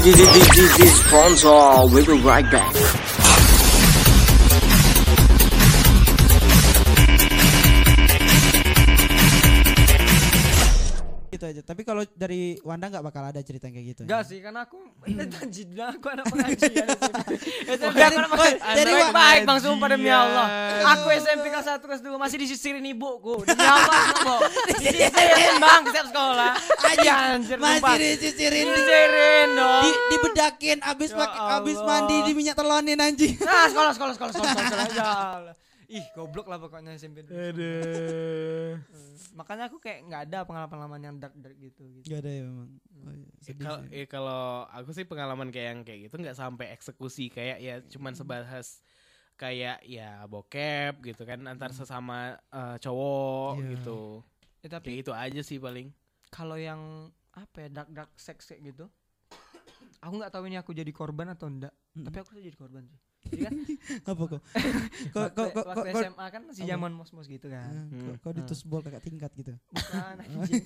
this, this, this, this sponsor. We'll be right back. Tapi kalau dari Wanda nggak bakal ada cerita kayak gitu. Enggak sih, karena aku tajid aku anak pengajian. SMP Dari- aku anak pengajian. dari Baik, baik Bang sumpah demi. Allah. Aku SMP kelas 1 kelas 2 masih disisirin ibuku. Demi Allah, Bang. Disisirin Bang setiap sekolah. Aja anjir Masih disisirin Disisirin dong. di dibedakin abis Ya pakai abis mandi di minyak telonin anjing. Nah, sekolah sekolah sekolah sekolah sekolah. sekolah. Ya Allah. Ih, goblok lah pokoknya SMP. dulu. Aduh. Makanya aku kayak nggak ada pengalaman-pengalaman yang dark dark gitu gitu. Gak ada ya memang. Oh, iya, Eh, sedih Kalau eh, aku sih pengalaman kayak yang kayak gitu nggak sampai eksekusi kayak ya cuman sebahas kayak ya bokep gitu kan antar sesama eh, cowok Iya. gitu. Ya, tapi Kayak itu aja sih paling. kalau yang apa ya dark dark sex kayak gitu aku nggak tahu ini aku jadi korban atau enggak Mm-mm. tapi aku tuh jadi korban sih apa kok? Kok kok kok kok kok SMA kan masih apa? zaman mos mos gitu kan Eh, Hmm. kok- kok ditusbol kakak tingkat gitu. bukan anjing.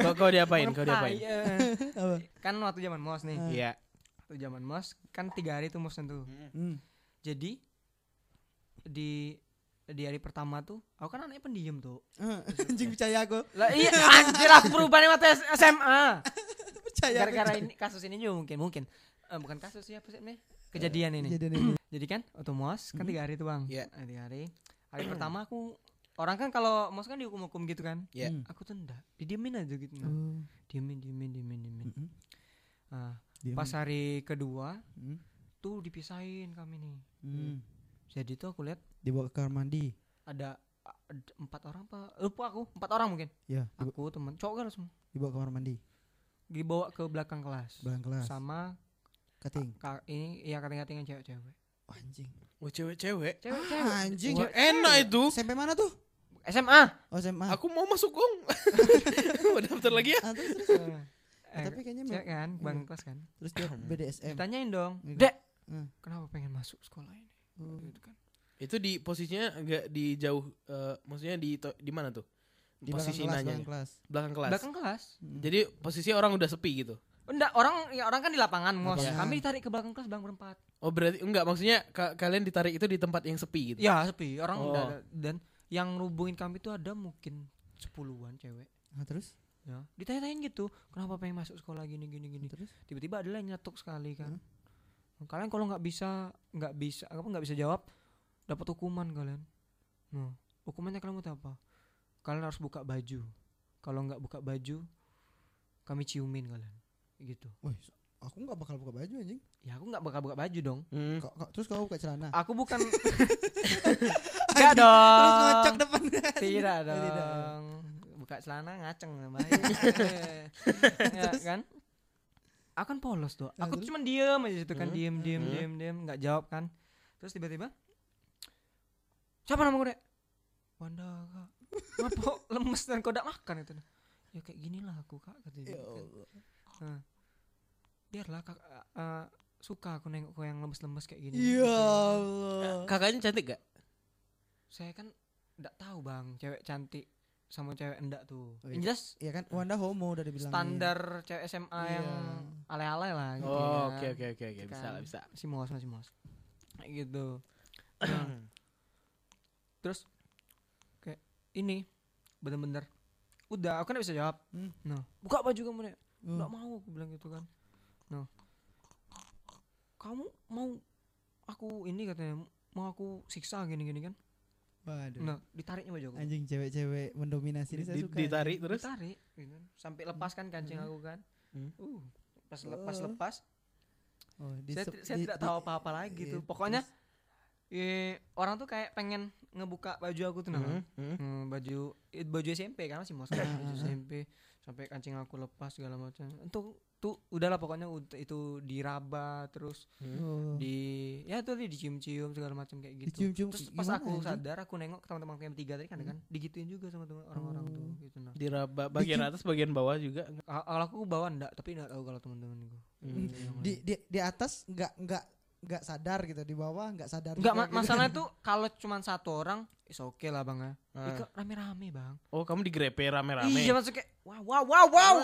kau kau diapain? Kau Orang diapain? Apa? kan waktu zaman mos nih Ah. Iya. waktu zaman mos kan tiga hari tuh mos tuh Hmm. jadi di di hari pertama tuh aku kan anaknya pendiam tuh Anjing percaya aku. lah iya anjir aku berubah nih waktu SMA Percaya. gara-gara ini kasus ini juga mungkin mungkin Eh, bukan kasus sih apa sih ini kejadian ini Kejadian ini. Jadi kan waktu mos kan tiga hari tuh bang. Iya. Eh, Tiga hari. Hari pertama aku orang kan kalau mos kan dihukum-hukum gitu kan. Iya. Hmm. Aku tuh enggak. Didiemin aja gitu. Oh. Diemin, diemin, diemin, diemin. Nah, Diam. pas hari kedua Hmm. tuh dipisahin kami nih. Hmm. Jadi tuh aku lihat Dibawa ke kamar mandi. ada, ada empat orang apa? Lupa aku. Empat orang mungkin. Ya, dibawa, Aku temen cowok kan semua. dibawa ke kamar mandi. Dibawa ke belakang kelas. Belakang kelas. Sama Kating. ka- ini ya kating-katingan cewek-cewek. Oh, anjing. Oh cewek-cewek. Cewek-cewek. Anjing. Wah, enak itu. SMP mana tuh? SMA. Oh, SMA. Aku mau masuk gong. Mau daftar lagi ya? Ah, terus, terus. Eh, Eh, tapi kayaknya cewek kan, iya. bang kelas kan. terus dia BDSM. Ditanyain dong, Iya. Dek, Hmm. kenapa pengen masuk sekolah ini? Oh. Gitu kan. Itu di posisinya agak di jauh eh, maksudnya di di mana tuh? Di belakang Posisi kelas, nanya. belakang kelas. Belakang kelas. Belakang kelas. Hmm. Jadi posisinya orang udah sepi gitu. Enggak, orang ya orang kan di lapangan, Mos. Lapangan. Kami ditarik ke belakang kelas bang berempat. Oh berarti enggak maksudnya ka- kalian ditarik itu di tempat yang sepi gitu. Ya, sepi. Orang Oh. udah dan yang rubungin kami itu ada mungkin sepuluhan cewek. Ah, terus? Ya, ditanya-tanyain gitu, kenapa pengen masuk sekolah gini gini gini. Terus? Tiba-tiba ada yang nyetuk sekali kan. Kalian kalau nggak bisa nggak bisa apa nggak bisa jawab dapat hukuman kalian. Nah, hukumannya kalian mau tahu apa? Kalian harus buka baju. Kalau nggak buka baju, kami ciumin kalian. Gitu. Woi, aku nggak bakal buka baju anjing. Ya aku nggak bakal buka baju dong. Hmm. Kok- kok- terus kau buka celana. Aku bukan Enggak dong. Terus ngocok depan. Tidak Oh, tidak. dong. Buka celana ngaceng bahaya. ya kan? Aku kan polos tuh. Nah, Aku terus? cuma diem aja situ kan, Hmm, diem diem hmm. diem diem nggak jawab kan. Terus tiba-tiba Siapa nama gue, Dek? Wanda, Kak. Ngapa lemes dan kau tidak makan itu? Ya kayak gini lah aku, Kak, kata dia. Ya kan. Nah, biarlah Kak eh, suka aku nengok kau yang lemes-lemes kayak gini. Ya Gitu. Allah. Kakaknya cantik gak? saya kan enggak tahu bang cewek cantik sama cewek enggak tuh Oh, iya. jelas Iya kan Wanda homo udah dibilang. standar cewek SMA Iya. yang alay-alay lah gitu Oh, kan. oke oke oke oke bisa Kan. lah bisa. masih mos masih mos kayak gitu Nah, terus kayak ini bener-bener udah aku kan bisa jawab Hmm. nah buka baju kamu nih Oh. nggak mau aku bilang gitu kan nah kamu mau aku ini katanya mau aku siksa gini-gini kan Waduh. nah ditariknya baju aku Anjing cewek-cewek mendominasi ini Di- saya di- suka. ditarik terus. ditarik gitu kan. sampai lepas kan kancing aku kan Hmm. uh pas lepas Oh. lepas Oh, di saya, di- tidak di- tahu apa-apa lagi iya, tuh pokoknya eh, orang tuh kayak pengen ngebuka baju aku tuh nah Hmm, hmm. Hmm, baju eh, baju SMP kan masih mau baju. SMP sampai kancing aku lepas segala macam itu tuh udahlah pokoknya itu diraba terus Oh. di ya tuh dicium-cium segala macam kayak gitu Dicium-cium terus pas aku anjing? sadar aku nengok ke teman-teman yang tiga tadi kan kan digituin juga sama teman orang-orang tuh Oh. gitu nah Diraba bagian atas bagian bawah juga. Kalau aku bawa enggak tapi enggak tahu kalau teman-temanku Hmm. di di di atas nggak nggak nggak sadar gitu di bawah nggak sadar Enggak juga ma- gitu. masalah itu kalau cuma satu orang is oke lah bang ya. Ah. Rame-rame bang. Oh kamu digrepe rame-rame. Iya maksudnya wow wow wow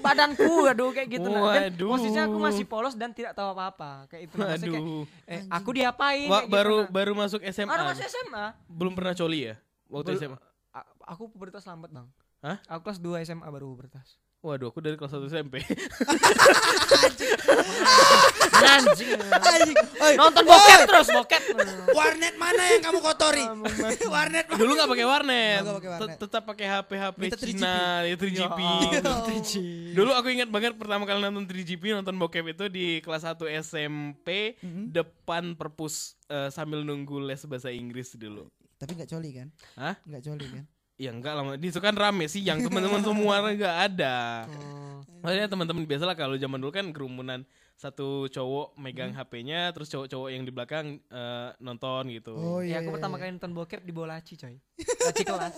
badanku aduh kayak gitu nah. Dan posisinya aku masih polos dan tidak tahu apa-apa kayak itu nah. Maksudnya kayak, Aduh. eh, aku diapain Wah, kayak gitu, baru nah. baru masuk SMA. Baru masuk SMA Belum pernah coli ya? Waktu Belum- SMA. Aku pubertas lambat bang Hah? aku kelas 2 SMA baru pubertas Waduh, aku dari kelas 1 SMP. anjing nonton bokep terus bokep warnet mana yang kamu kotori? warnet mana? Dulu nggak pakai warnet. Tetap pakai HP HP Minta 3GP. Cina, ya 3GP. Dulu aku ingat banget pertama kali nonton 3GP nonton bokep itu di kelas 1 SMP Mhm. depan perpus eh, sambil nunggu les bahasa Inggris dulu. Tapi nggak coli kan? Hah? Nggak coli kan? Ya enggak lama. Di situ kan rame sih yang teman-teman semua nggak ada. Oh. Maksudnya teman-teman biasalah kalau zaman dulu kan kerumunan satu cowok megang HP-nya terus cowok-cowok yang di belakang eh, nonton gitu. Oh ya iya. aku iya, pertama iya. kali nonton bokep di bawah laci coy laci kelas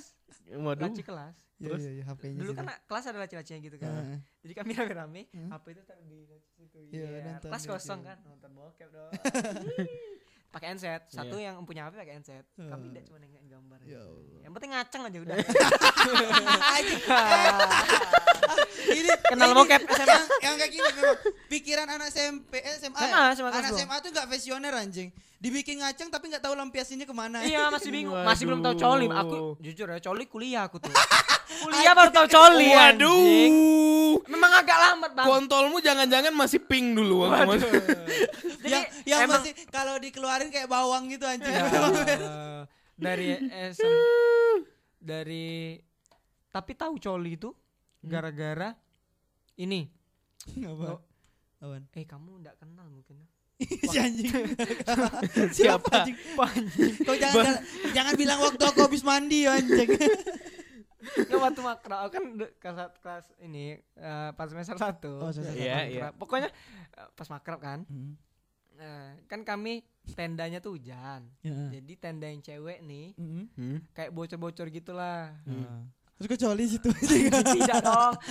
Waduh. laci kelas Iya Terus? iya iya HP-nya. dulu sih kan kelas ada laci-lacinya gitu kan Heeh. jadi kami rame-rame Hmm. HP itu taruh di laci situ Iya, Iya, nonton kelas gitu. kosong kan nonton bokep dong pakai handset satu Iya. yang punya HP pakai handset kami tidak cuma nengok gambar Ya Allah. yang penting ngaceng aja udah Ini kenal bokep SMA yang, yang kayak gini memang pikiran anak SMP eh, SMA, SMA, ya? SMA anak. SMA tuh nggak visioner anjing dibikin ngaceng tapi nggak tahu lampiasinnya ke mana iya masih bingung masih belum tahu coli aku Waduh. jujur ya coli kuliah aku tuh kuliah baru tahu coli anjing. Waduh. memang agak lambat bang Kontolmu jangan-jangan masih pink dulu. Waduh. yang, jadi yang emang masih kalau dikeluarin kayak bawang gitu anjing Ya, dari SM dari tapi tahu coli itu gara-gara ini apa Apaan? eh kamu nggak kenal mungkin si anjing Siapa? anjing kau jangan jangan bilang waktu aku habis mandi ya anjing nggak waktu makrab aku kan kelas kelas ini eh, pas semester satu Oh, semester satu. Iya, Makrab. iya. pokoknya eh, pas makrab kan Hmm. eh, kan kami tendanya tuh hujan Ya. jadi tenda yang cewek nih Mm-mm. Hmm. kayak bocor-bocor gitulah Ah. Terus coli situ. Tidak dong.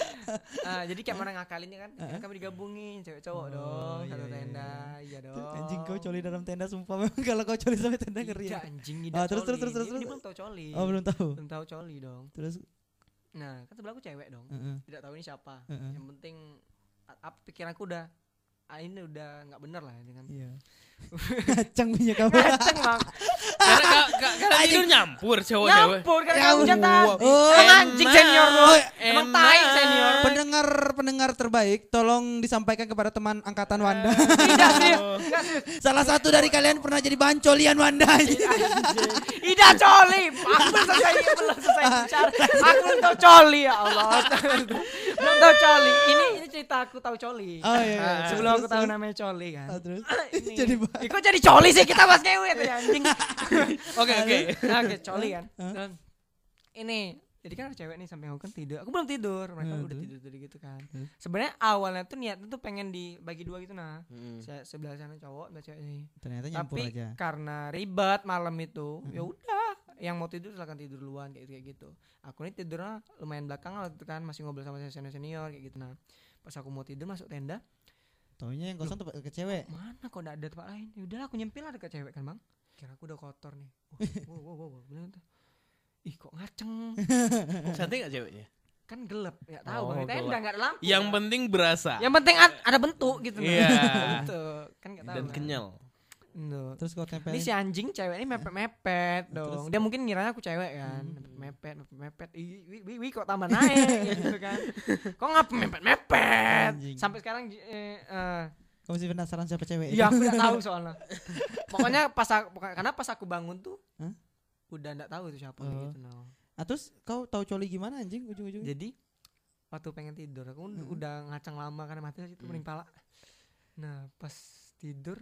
Ah, jadi kayak mana ngakalinnya kan? Kan kami digabungin cewek cowok Oh, dong iya, satu iya, tenda iya. dong. anjing kau coli dalam tenda sumpah. Memang kalau kau coli sampai tenda ngeri Tidak ya. anjing Ah, tidak terus, terus, terus, terus, Dia- terus. dia belum tahu coli. Oh belum tahu. Belum tahu coli dong. Terus? Nah kan sebelahku cewek dong. Heeh. tidak tahu ini siapa. Heeh. yang penting apa pikiranku udah ah, ini udah nggak bener lah ini kan? Iya ngacang punya kamu. Ngaceng bang. Karena ka- ka- karena tidur nyampur cowok-cewek. nyampur kan Ya kamu tadi Oh, Emang anjing senior lu. Oh, emang tai senior. Pendengar pendengar terbaik tolong disampaikan kepada teman angkatan Wanda. Tidak sih. Salah satu dari kalian pernah jadi bahan colian Wanda Ida coli, aku belum selesai belum selesai bicara. Aku belum tahu coli ya Allah. belum tahu coli. Ini ini cerita aku tahu coli. oh iya, iya. Sebelum aku tahu namanya coli kan. Ah, terus? Jadi Ih, kok jadi coli sih kita bahas ngewe tuh ya anjing. Oke, oke. Oke, coli kan. Dan ini jadi kan ada cewek nih sampai aku kan tidur. Aku belum tidur, mereka Hmm, udah tidur tadi gitu kan. Terus? Sebenarnya awalnya tuh niatnya tuh pengen dibagi dua gitu nah. Hmm. Se- Sebelah sana cowok, sebelah cewek nih. ternyata nyampur tapi aja karena ribet malam itu ya udah yang mau tidur silakan tidur duluan kayak kayak gitu aku nih tidurnya lumayan belakang waktu itu kan masih ngobrol sama senior senior kayak gitu nah pas aku mau tidur masuk tenda taunya yang kosong tempat ke cewek mana kok nggak ada tempat lain ya udah aku nyempil ada ke cewek kan bang kira aku udah kotor nih wow wow wow, wow. Bener tuh. ih kok ngaceng Cantik gak ceweknya? kan gelap ya tahu Oh, bang tenda gelap. nggak ada lampu Yang Bang. penting berasa yang penting ad- ada bentuk gitu. Iya. bentuk kan nggak tahu dan kan. kenyal. Tuh. terus kau tempelin Ini si anjing cewek ini mepet-mepet Terus? dong. Dia mungkin ngiranya aku cewek kan. Hmm. Mepet, mepet, Ih, wi, wi, kok tambah naik gitu kan. Kok ngapa mepet-mepet? Sampai sekarang eh, eh, kau masih penasaran siapa cewek iya aku enggak tahu soalnya. Pokoknya pas aku, karena pas aku bangun tuh Hah? udah enggak tahu itu siapa Oh. gitu no. ah, terus kau tahu coli gimana anjing ujung-ujungnya Jadi waktu pengen tidur aku Hmm. udah ngacang lama karena mati situ Hmm. mending pala. Nah, pas tidur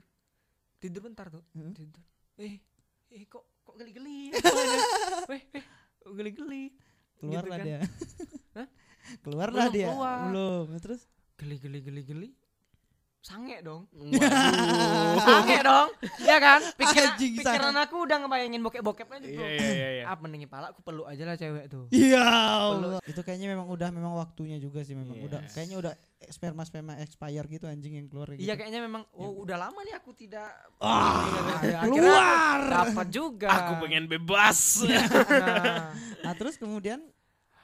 tidur bentar tuh. Hmm. Tidur. Eh, eh kok kok geli-geli. Weh, eh, kok geli-geli. keluarlah kan. dia Hah? keluarlah Belum dia keluar. belum terus Geli-geli geli-geli. Sange dong. Waduh. Sange dong. Ya kan? Pikiran, Anjing, pikiran aku udah ngebayangin bokep-bokep aja Iya tuh. iya iya iya. Ah, mending pala aku peluk aja lah cewek tuh. Iya. Itu kayaknya memang udah memang waktunya juga sih memang udah Yes. kayaknya udah sperma sperma expire gitu anjing yang keluar gitu. Iya kayaknya memang oh udah lama nih aku tidak Ah, Iya, akhirnya keluar. dapat juga. Aku pengen bebas. Nah, Nah, terus kemudian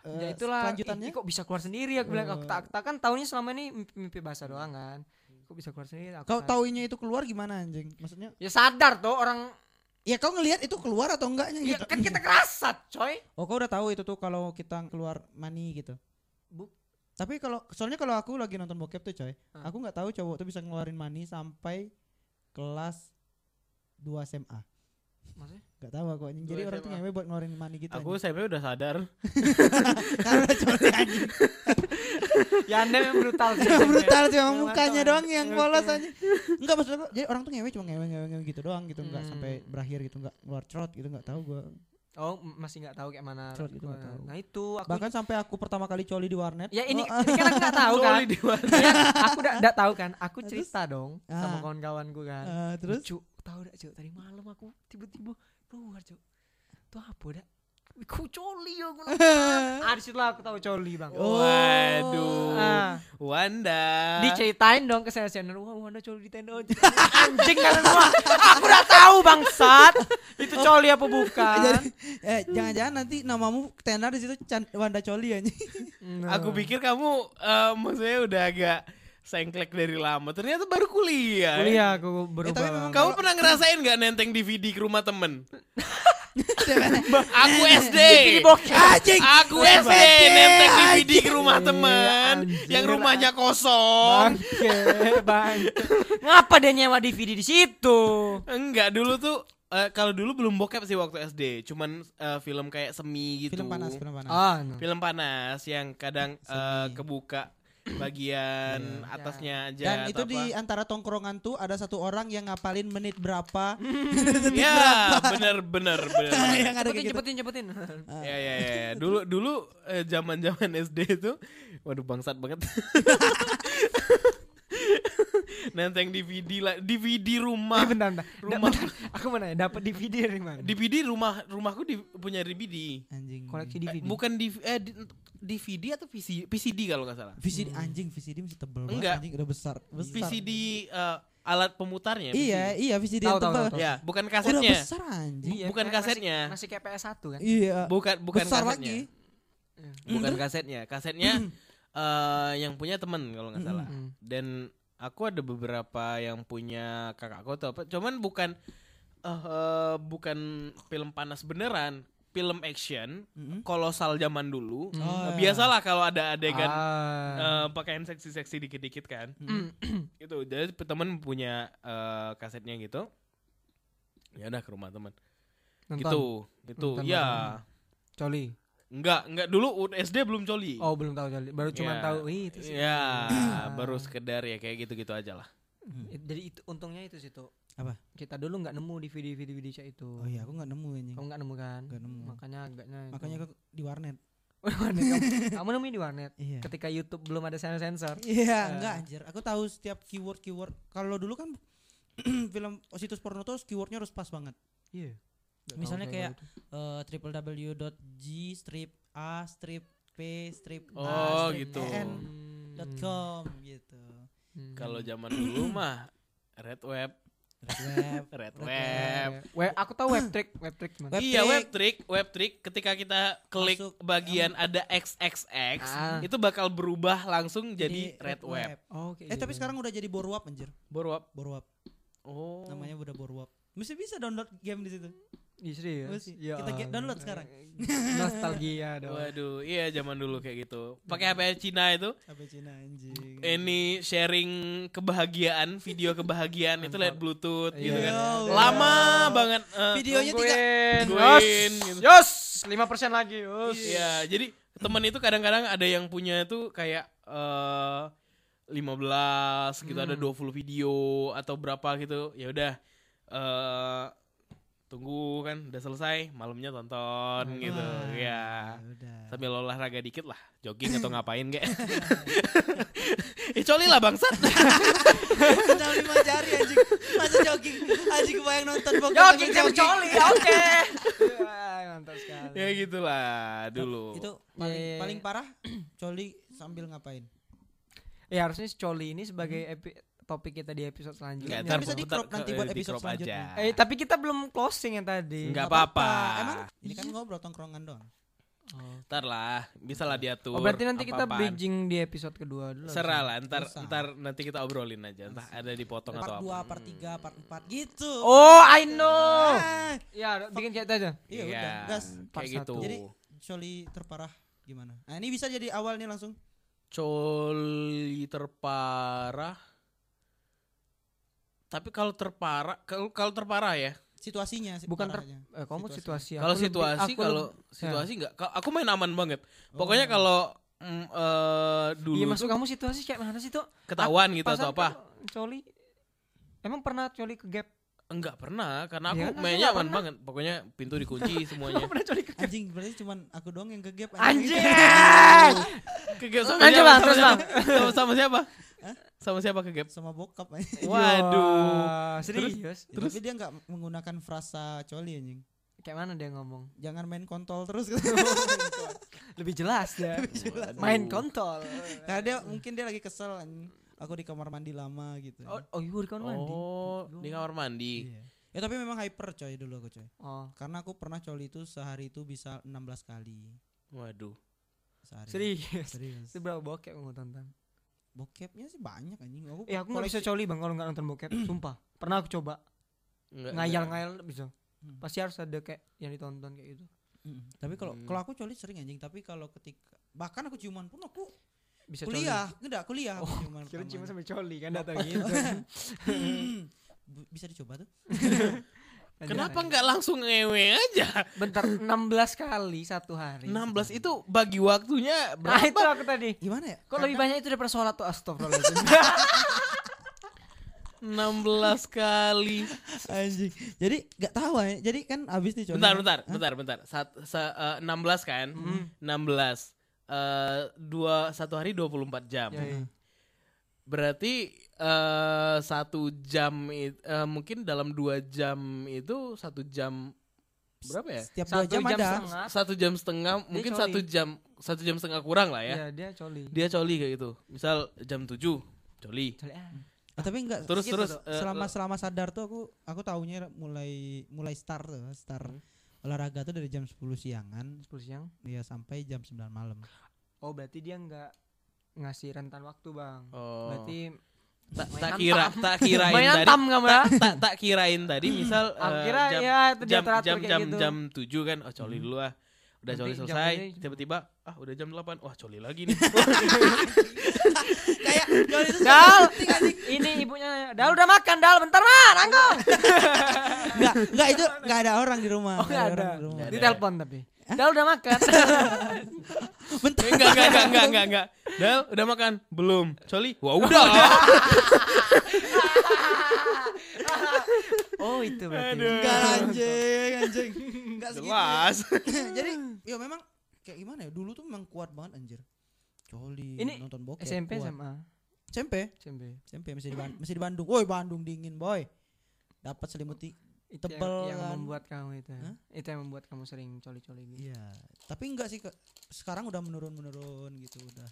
eh, ya itulah kelanjutannya ih, kok bisa keluar sendiri aku bilang aku Eh. tak, tak kan tahunya selama ini mimpi, mimpi basah doang kan kok bisa keluar sendiri aku kau taunya itu keluar gimana anjing maksudnya ya sadar tuh orang ya kau ngelihat itu keluar atau enggaknya ya gitu kan kita kerasat coy oh kau udah tahu itu tuh kalau kita keluar mani gitu Bu- tapi kalau soalnya kalau aku lagi nonton bokep tuh coy Ah. aku nggak tahu cowok tuh bisa ngeluarin mani sampai kelas 2 SMA maksudnya Gak tahu aku anjing. Jadi orang tuh SMA. ngewe buat ngeluarin mani gitu. Aku anjing. SMP udah sadar. karena coli anjing. ya anda yang brutal sih brutal cuma Yang mukanya doang yang polos aja. Enggak maksud aku. Jadi orang tuh ngewe cuma ngewe ngewe, ngewe gitu doang gitu enggak Hmm. sampai berakhir gitu enggak keluar trot gitu enggak tahu gua. oh masih nggak tahu kayak mana Cerut gitu tahu. nah itu aku Bahkan sampai aku pertama kali coli di warnet. ya ini, Oh, ini kan aku nggak tahu kan Coli di mana? Ya, aku nggak tahu kan aku Terus? cerita dong sama Ah. kawan-kawanku kan eh, terus Cuk, tahu dak Cuk, tadi malam aku tiba-tiba keluar Cuk. Itu apa dak? Ku coli ya di situ lah aku tahu coli, Bang. Oh. Waduh. Ah, Wanda. diceritain dong ke saya Wah, Wanda coli di tenda. Anjing kalian semua. Aku udah tahu bangsat. Itu coli apa bukan? Jadi, eh jangan-jangan nanti namamu tenar di situ Wanda Coli anjing. Nah. Aku pikir kamu eh, maksudnya udah agak sengklek dari lama. Ternyata baru kuliah. kuliah aku berubah. tapi memang Bang. Kamu pernah ngerasain nggak nenteng DVD ke rumah temen? aku SD. Anjing. Aku SD nenteng DVD ke rumah Anjing. yang rumahnya kosong. Bangke, bangke. Ngapa dia nyewa DVD di situ? Enggak, dulu tuh eh, kalau dulu belum bokep sih waktu SD, cuman eh, film kayak semi gitu. Film panas, film panas. Ah, no. Film panas yang kadang eh, Semi. kebuka bagian Iya. atasnya aja Dan atau itu di apa. antara tongkrongan tuh ada satu orang yang ngapalin menit berapa. Ya, bener bener bener. yang ada Cepetin, gitu. cepetin, cepetin. ya, ya, ya, ya. Dulu dulu eh, zaman-zaman SD itu waduh bangsat banget. Nenteng DVD lah, DVD Eh, rumah. bentar, bentar. Da- Rumah. bentar. Aku mau nanya, dapat DVD dari mana? DVD rumah rumahku di, punya DVD. Anjing. koleksi Eh, DVD. bukan di, eh, di- DVD atau VCD, VCD kalau nggak salah. VCD anjing VCD masih tebel banget Enggak. anjing udah besar. besar. VCD eh, alat pemutarnya. Iya, iya VCD Tahu, yang tahu, tebel. tahu, tahu. Ya, bukan Udah kasetnya. besar anjing. Iya, bukan kasetnya. Masih, masih kayak PS1 kan? Iya. Bukan bukan besar kasetnya. lagi. Bukan kasetnya. Kasetnya eh, yang punya temen kalau nggak salah. Hmm. Dan aku ada beberapa yang punya kakakku atau apa. Cuman bukan eh, bukan film panas beneran, film action Mm-mm. kolosal zaman dulu. Oh, Eh, iya. Biasalah kalau ada adegan Ah. eh, pakaian seksi-seksi dikit-dikit kan. Hmm. Itu jadi temen punya eh, kasetnya gitu. Ya udah ke rumah. Nonton. Gitu. Gitu. Nonton ya. Coli. Enggak, enggak dulu SD belum coli. Oh, belum tahu coli. Baru cuma Ya. tahu "Wih, itu sih. Ya, baru sekedar ya kayak gitu-gitu aja lah. Jadi itu untungnya itu sih tuh. Apa? Kita dulu nggak nemu DVD DVD cak itu. Oh iya, aku nggak nemu anjing. Kamu nggak nemu kan? Nggak nemu. Makanya agaknya itu. Makanya aku di warnet. di warnet kamu, kamu nemuin di warnet. Iya. Ketika YouTube belum ada sensor sensor. Iya, Eh. enggak anjir. Aku tahu setiap keyword keyword. Kalau dulu kan film situs porno tuh keywordnya harus pas banget. Iya. Misalnya kayak uh, www.g strip a strip p strip Oh, a strip gitu. n Hmm. dot com gitu. Kalau zaman dulu mah red web, web. red Red web. Web, aku tahu web trick, web trick man. Web iya trick. web trick, web trick ketika kita klik Masuk, bagian ada XXX Ah. itu bakal berubah langsung jadi, red web. Oh, kayak Eh tapi sekarang udah jadi borwap anjir. Borwap. Borwap. Oh. Namanya udah borwap. Mesti bisa download game di situ. Iya serius. Mesti. Ya Kita get download sekarang. Nostalgia dong. Waduh, iya zaman dulu kayak gitu. Pakai HP Cina itu Sampai Cina anjing. ini sharing kebahagiaan, video kebahagiaan itu lewat Bluetooth gitu Iya. kan. Ya Allah. Lama banget eh, Videonya tiga. Yos. gitu. Yos. 5% lagi. Yos. Iya, jadi temen itu kadang-kadang ada yang punya itu kayak eh 15 gitu ada Hmm. 20 video atau berapa gitu. Ya udah eh tunggu kan udah selesai, malamnya tonton gitu. Wah, Ya. Udah. Sambil olahraga dikit lah, jogging atau ngapain kayak. eh coli lah bangsat. Kenal lima jari anjing. Masa jogging? Anjing kebayang nonton bokep Jogging sambil coli. Oke. Wah, Mantap sekali. ya gitulah dulu. Itu paling Iya, iya, paling iya. parah coli sambil ngapain? Ya harusnya coli ini sebagai epi- topik kita di episode selanjutnya. Ntar bisa di crop nanti buat episode selanjutnya. aja. Eh tapi kita belum closing yang tadi. Nggak Nggak apa-apa. Emang ini kan ngobrol tongkrongan doang. Ntar lah, bisa lah diatur. Oh, berarti nanti kita bridging di episode kedua dulu. Serah lah, ntar Bisa. ntar nanti kita obrolin aja. Entah ada dipotong part atau 2, apa. part 3, part 4 gitu. Oh, I know. Ah, Ya, bikin cerita aja. iya udah, gas. Part kayak gitu. satu. Jadi Choli terparah gimana? Nah, ini bisa jadi awalnya langsung. Coli terparah. Tapi kalau terparah, kalau kalau terparah ya. Situasinya sih Bukan ter eh, kamu Situasi. situasi. Kalau situasi, kalau lebih- situasi enggak. Aku main aman banget. Pokoknya Oh. kalau mm, eh, dulu Iya, maksud kamu situasi kayak mana sih tuh? ketahuan gitu atau apa? Coli. Emang pernah coli ke gap? Enggak pernah, karena aku Iya aku mainnya nggak aman pernah. banget. Pokoknya pintu dikunci semuanya. pernah coli ke Anjing, berarti cuman aku doang yang ke gap Anjing. ke gap sama siapa? Bang, Sama terus, siapa? Sama, sama siapa? Sama siapa ke gap? sama bokap. Waduh. Serius? Ya, Tapi dia nggak menggunakan frasa coli anjing. Kayak mana dia ngomong? Jangan main kontol terus Lebih jelas ya. Waduh. Main kontol. Karena dia mungkin dia lagi kesel anjing. Aku di kamar mandi lama gitu. Oh, oh iya di kamar mandi. Oh, di kamar mandi. Iya. Ya tapi memang hyper coy dulu aku coy. Oh, Karena aku pernah coli itu sehari itu bisa 16 kali Waduh. sehari. serius. Serius. Itu berapa bokep kamu tonton? Bokepnya sih banyak anjing. Aku Eh aku nggak bisa coli bang kalau nggak nonton bokep. Sumpah. Pernah aku coba. Enggak, Ngayal-ngayal bisa. Hmm. Pasti harus ada kayak yang ditonton kayak gitu. Mm. Tapi kalau Hmm. kalau aku coli sering anjing, tapi kalau ketika bahkan aku ciuman pun aku Bisa kuliah, enggak kuliah aku Oh, ciuman. Kira cuma sampai coli kan datang gitu. Bisa dicoba tuh. Kenapa enggak langsung ngewe aja? Bentar 16 kali satu hari. 16 itu bagi waktunya Nah itu berapa? aku tadi. Gimana ya? Kok lebih banyak itu daripada sholat tuh astagfirullahaladzim 16 kali. anjing. Jadi enggak tahu ya. Jadi kan abis nih. Bentar, bentar, Hah? bentar, bentar. Sat, se- eh, 16 kan? 16. Eh dua satu hari 24 jam. Ya, iya. Berarti eh satu jam it- eh, mungkin dalam dua jam itu satu jam berapa ya? Setiap dua Satu jam, jam ada. setengah. Satu jam setengah, mungkin coli. satu jam satu jam setengah kurang lah ya. Iya dia coli Dia coli kayak gitu. Misal jam 7 coli. Coli ah. Ah, tapi enggak Terus gitu terus tuh. eh, selama selama sadar tuh aku aku taunya mulai mulai start tuh, start Hmm. olahraga tuh dari jam 10 siangan 10 siang ya sampai jam 9 malam. Oh berarti dia nggak ngasih rentan waktu bang Oh. Berarti tak kira tak kirain Main tadi. kamu ya? Tak tak kirain tadi. Misal Aku eh, kira jam ya jam jam jam gitu. jam 7 kan oh coli dulu ah. Udah coli selesai tiba-tiba ah udah jam 8 wah coli lagi nih. Kayak coli itu Dal Ini ibunya Dal udah makan Dal bentar mah nanggung. Enggak enggak itu enggak ada orang di rumah. Oh nggak nggak ada orang di rumah. Di telepon tapi Dal udah makan Bentar. enggak enggak enggak enggak enggak enggak Dal udah makan belum coli wah udah Oh itu berarti Enggak anjing, anjing. Enggak segitu. jelas Jadi ya memang kayak gimana ya? Dulu tuh memang kuat banget anjir. Coli, Ini nonton bokep. SMP kuat. SMA SMP. SMP SMP masih di Ban- masih di Bandung. Woi, Bandung dingin, boy. Dapat selimuti. Itu Tebel yang, yang kan. membuat kamu itu Hah? itu yang membuat kamu sering coli-coli gitu Iya. Tapi enggak sih ke, sekarang udah menurun-menurun gitu udah.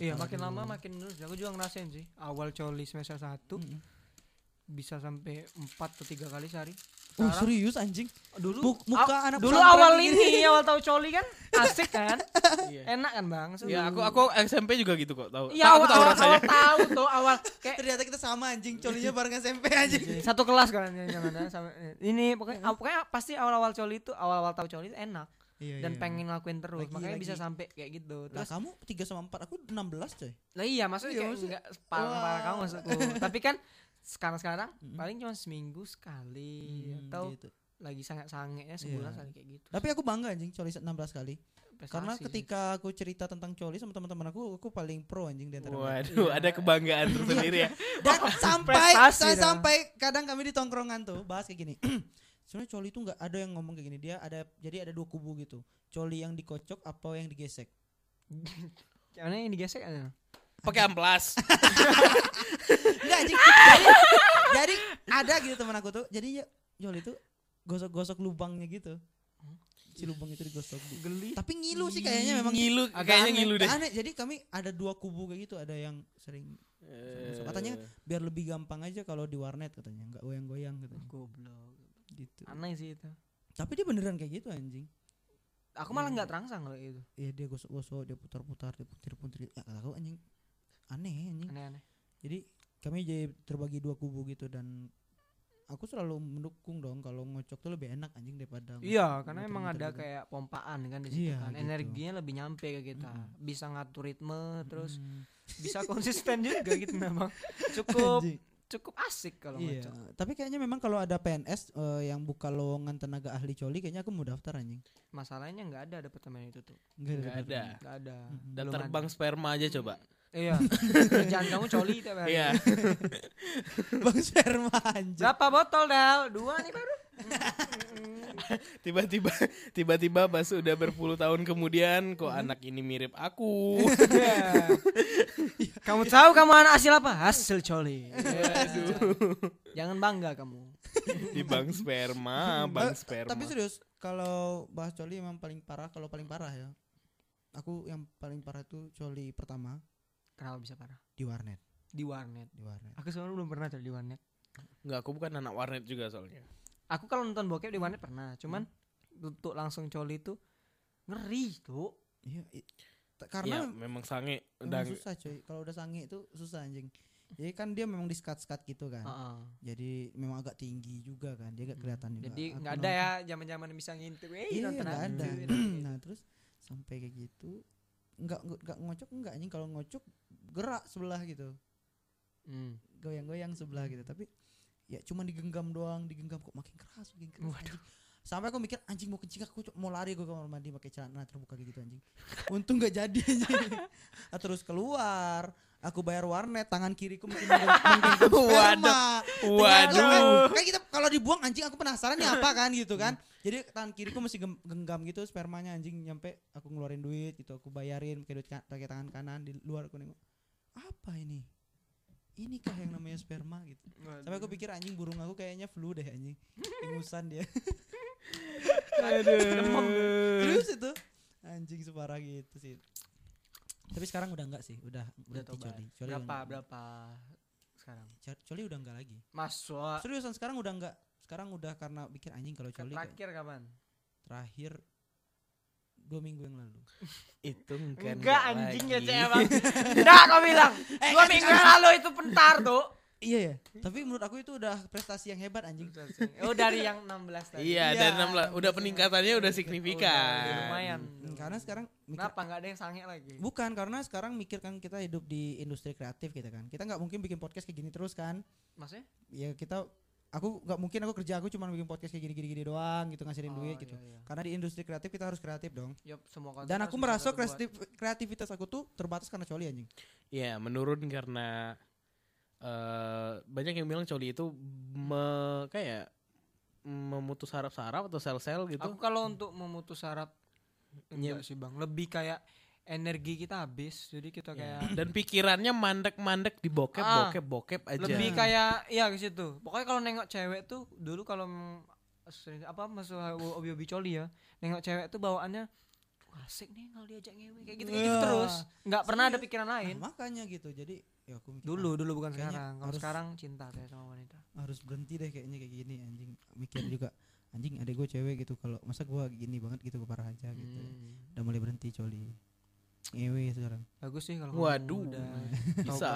Iya makin dulu. lama makin menurut aku juga ngerasain sih awal coli semester satu Mm-mm. bisa sampai empat atau tiga kali sehari Oh, serius anjing. dulu Mu- muka aw- anak dulu awal ini. awal tahu coli kan? Asik kan? Iya. enak kan bang? Ya aku aku SMP juga gitu kok tahu. Iya Tahu, awal, aku tahu awal, rasanya. awal tahu tuh awal. Kayak Ternyata kita sama anjing, colinya bareng SMP anjing. satu kelas kan ya, sama ini pokoknya pokoknya pasti awal-awal coli itu awal-awal tahu coli itu enak. Iya, dan iya. pengen ngelakuin terus Lagi- makanya bisa lagi. sampai kayak gitu. Lah terus kamu 3 sama 4, aku 16 coy. lah iya maksudnya Iya, kayak maksud- enggak parah parah kamu maksudku. Tapi kan sekarang sekarang Mm-mm. paling cuma seminggu sekali Hmm, atau gitu. lagi sangat sangenya sebulan Iya. sekali kayak gitu Tapi aku bangga anjing coli 16 kali. Prestasi Karena sih. ketika aku cerita tentang coli sama teman-teman aku, aku paling pro anjing di antara mereka. waduh ada kebanggaan tersendiri ya Dan sampai Prestasi saya dong. sampai kadang kami di tongkrongan tuh bahas kayak gini. Sebenarnya coli itu nggak ada yang ngomong kayak gini. Dia ada jadi ada dua kubu gitu. Coli yang dikocok apa yang digesek. Caranya yang digesek aja pakai amplas Enggak jadi, jadi ada gitu teman aku tuh. Jadi ya coli itu gosok-gosok lubangnya gitu. Si lubang itu digosok. geli Tapi ngilu sih kayaknya memang ngilu Agak kayaknya aneh. ngilu deh Aneh. Jadi kami ada dua kubu kayak gitu. Ada yang sering Eh, Katanya biar lebih gampang aja kalau di warnet katanya, nggak goyang-goyang katanya. goblok Gitu. aneh sih itu Tapi dia beneran kayak gitu anjing. Aku malah nggak terangsang kalau itu. Iya dia gosok-gosok, dia putar-putar, dia putir-putir. Ya kata aku anjing aneh anjing. Aneh-aneh. Jadi kami jadi terbagi dua kubu gitu dan aku selalu mendukung dong kalau ngocok tuh lebih enak anjing daripada Iya, karena emang ada gitu. kayak pompaan kan di situ Iya, kan. gitu. Energinya lebih nyampe ke kita. Mm-mm. Bisa ngatur ritme terus Mm, bisa konsisten juga gitu memang. Cukup anjing. cukup asik kalau Iya, ngocok. tapi kayaknya memang kalau ada PNS eh, yang buka lowongan tenaga ahli coli kayaknya aku mau daftar anjing. Masalahnya nggak ada departemen itu tuh. Enggak Nggak ada. Nggak ada. Mm-mm. Dan Belum terbang sperma aja coba. Iya. Kerjaan kamu coli tiap hari. Iya. Bang sperma anjing. Berapa botol Dal? Dua nih baru. Tiba-tiba tiba-tiba pas udah berpuluh tahun kemudian kok anak ini mirip aku. kamu tahu kamu anak hasil apa? Hasil coli. Jangan bangga kamu. Di bank sperma, bank sperma. Tapi serius, kalau bahas coli emang paling parah kalau paling parah ya. Aku yang paling parah itu coli pertama Kenapa bisa parah? di warnet, Di warnet. di warnet. Aku sebenarnya belum pernah di warnet. Enggak, aku bukan anak warnet juga soalnya. Aku kalau nonton bokep di warnet pernah, cuman untuk langsung coli itu ngeri tuh. Iya, karena memang sange dan susah coy. Kalau udah sange itu susah anjing. Jadi kan dia memang di skat-skat gitu kan. Heeh. Jadi memang agak tinggi juga kan. Dia gak kelihatan juga. Jadi nggak ada nonton- ya zaman-zaman bisa ngintip. Eh, Iya, nonton nggak ada. tuh, nah, terus sampai kayak gitu nggak nggak ngocok enggak anjing kalau ngocok gerak sebelah gitu. Hmm. goyang-goyang sebelah gitu tapi ya cuma digenggam doang digenggam kok makin keras makin keras Waduh. anjing. Sampai aku mikir anjing mau kencing aku mau lari gue ke kamar mandi pakai celana terbuka gitu anjing. Untung gak jadi anjing. Ah, terus keluar aku bayar warnet tangan kiriku menggen- menggenggam sperma. Waduh. kan, kan kita kalau dibuang anjing aku penasaran nih apa kan gitu kan. Jadi tangan kiriku masih genggam gitu spermanya anjing. Nyampe aku ngeluarin duit gitu aku bayarin pakai duit ka- pakai tangan kanan di luar aku nengok. Apa ini inikah yang namanya sperma gitu? Sampai aku pikir anjing burung aku kayaknya flu deh anjing. Ingusan dia. Terus itu anjing separah gitu sih. Tapi sekarang udah enggak sih udah Udah coli coli Berapa udah- berapa sekarang? co- coli udah enggak lagi. Masuk. seriusan sekarang udah enggak. Sekarang udah karena pikir anjing kalau coli Terakhir kapan? terakhir dua minggu yang lalu Itu kan Enggak anjing ya cewek bang. Enggak kau bilang. Dua minggu yang lalu itu pentar tuh. iya ya tapi menurut aku itu udah prestasi yang hebat anjing Oh dari yang 16 tadi. Iya, Iya, dari 16 udah 16. peningkatannya udah Udah signifikan. lumayan. Hmm, karena sekarang mikir Kenapa nggak ada yang sange lagi? bukan karena sekarang mikir kan kita hidup di industri kreatif kita kan kita nggak mungkin bikin podcast kayak gini terus kan Maksudnya? ya kita aku nggak mungkin aku kerja aku cuma bikin podcast kayak gini gini, gini doang gitu ngasilin Oh, duit gitu iya, iya. karena di industri kreatif kita harus kreatif dong Yup, semua dan aku merasa kreatif kreativitas aku tuh terbatas karena coli anjing Iya, menurun karena eh banyak yang bilang coli itu me, kayak memutus saraf-saraf atau sel-sel gitu. Aku kalau untuk memutus saraf Iya. enggak sih bang, lebih kayak energi kita habis, jadi kita Iya. kayak Dan pikirannya mandek-mandek di bokep, Ah. bokep, bokep aja. lebih kayak ya ke situ. Pokoknya kalau nengok cewek tuh dulu kalau apa masuk hobi-hobi coli ya, nengok cewek tuh bawaannya "Wah, asik nih kalau diajak ngewe kayak gitu, kayak gitu terus. nggak pernah ada pikiran Nah, lain. makanya gitu jadi ya aku mikir, Dulu, dulu bukan sekarang. Kalau sekarang cinta saya sama wanita. harus berhenti deh kayaknya kayak gini anjing mikir juga anjing adek gue cewek gitu kalau masa gua gini banget gitu gue parah aja gitu Hmm. udah mulai berhenti coli ngewe sekarang Bagus sih kalau kamu Waduh. udah bisa.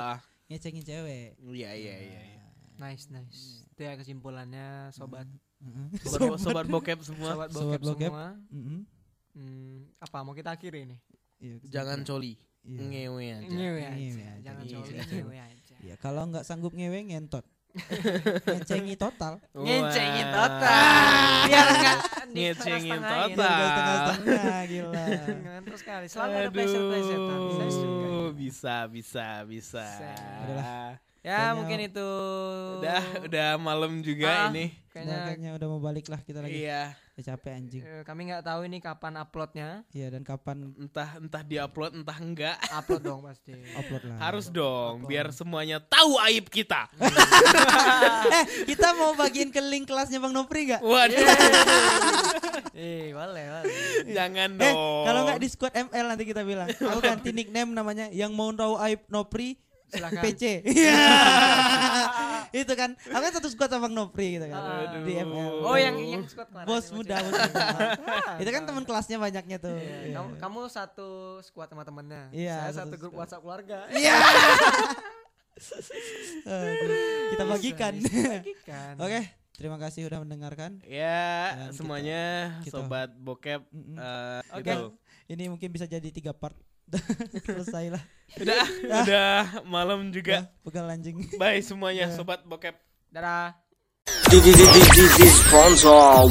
ngecengin cewek Iya, iya, iya. iya. nice nice. Itu ya kesimpulannya sobat Heeh. Sobat, sobat bokep semua, sobat Sobat bokep bokep. semua. Mm-mm. Hmm, apa mau kita akhiri nih? Iya, jangan coli, Iya. ngewe aja. Ngewe aja. Ngewe aja. Jangan Iya. coli, ngewe aja. Iya, kalau nggak sanggup ngewe ngentot. Ngecengi total. Ngecengin Wah. total. Biar enggak ditengah-tengahin. total. Setengah-setengah gila. Terus sekali. Selalu ada pleasure-pleasurean. Saya suka. Aduh, bisa, bisa, bisa. Udahlah. Ya Kayaknya- mungkin itu. Udah, udah malam juga Ah, ini. Kayaknya kayaknya udah mau balik lah kita lagi. Iya, Udah capek anjing. eh, kami nggak tahu ini kapan uploadnya. Iya dan kapan entah entah diupload entah enggak. Upload dong pasti. upload lah. Harus dong, biar semuanya tahu aib kita. eh, kita mau bagiin ke link kelasnya Bang Nopri enggak? Waduh, Eh, boleh, boleh. jangan Eh, dong. kalau nggak di squad ML nanti kita bilang. Aku ganti nickname namanya yang mau tahu aib Nopri Silakan. PC. Iya. itu kan aku kan satu squad sama Bang Nopri gitu kan Aduh. di ML Oh yang yang squad kemarin bos muda bos muda. Ah, itu kan teman kelasnya banyaknya tuh Iya, Iya. kamu, kamu satu squad sama temennya. Iya, Saya satu satu grup squad. WhatsApp keluarga. Iya. Kita bagikan oke terima kasih udah mendengarkan Ya, Dan kita- semuanya kita- sobat bokep Mm-mm. eh, Oke. gitu. ini mungkin bisa jadi tiga part selesai lah Udah, udah malam juga. Ya, pegal anjing Bye semuanya Ya. sobat bokep. Dadah. Sponsor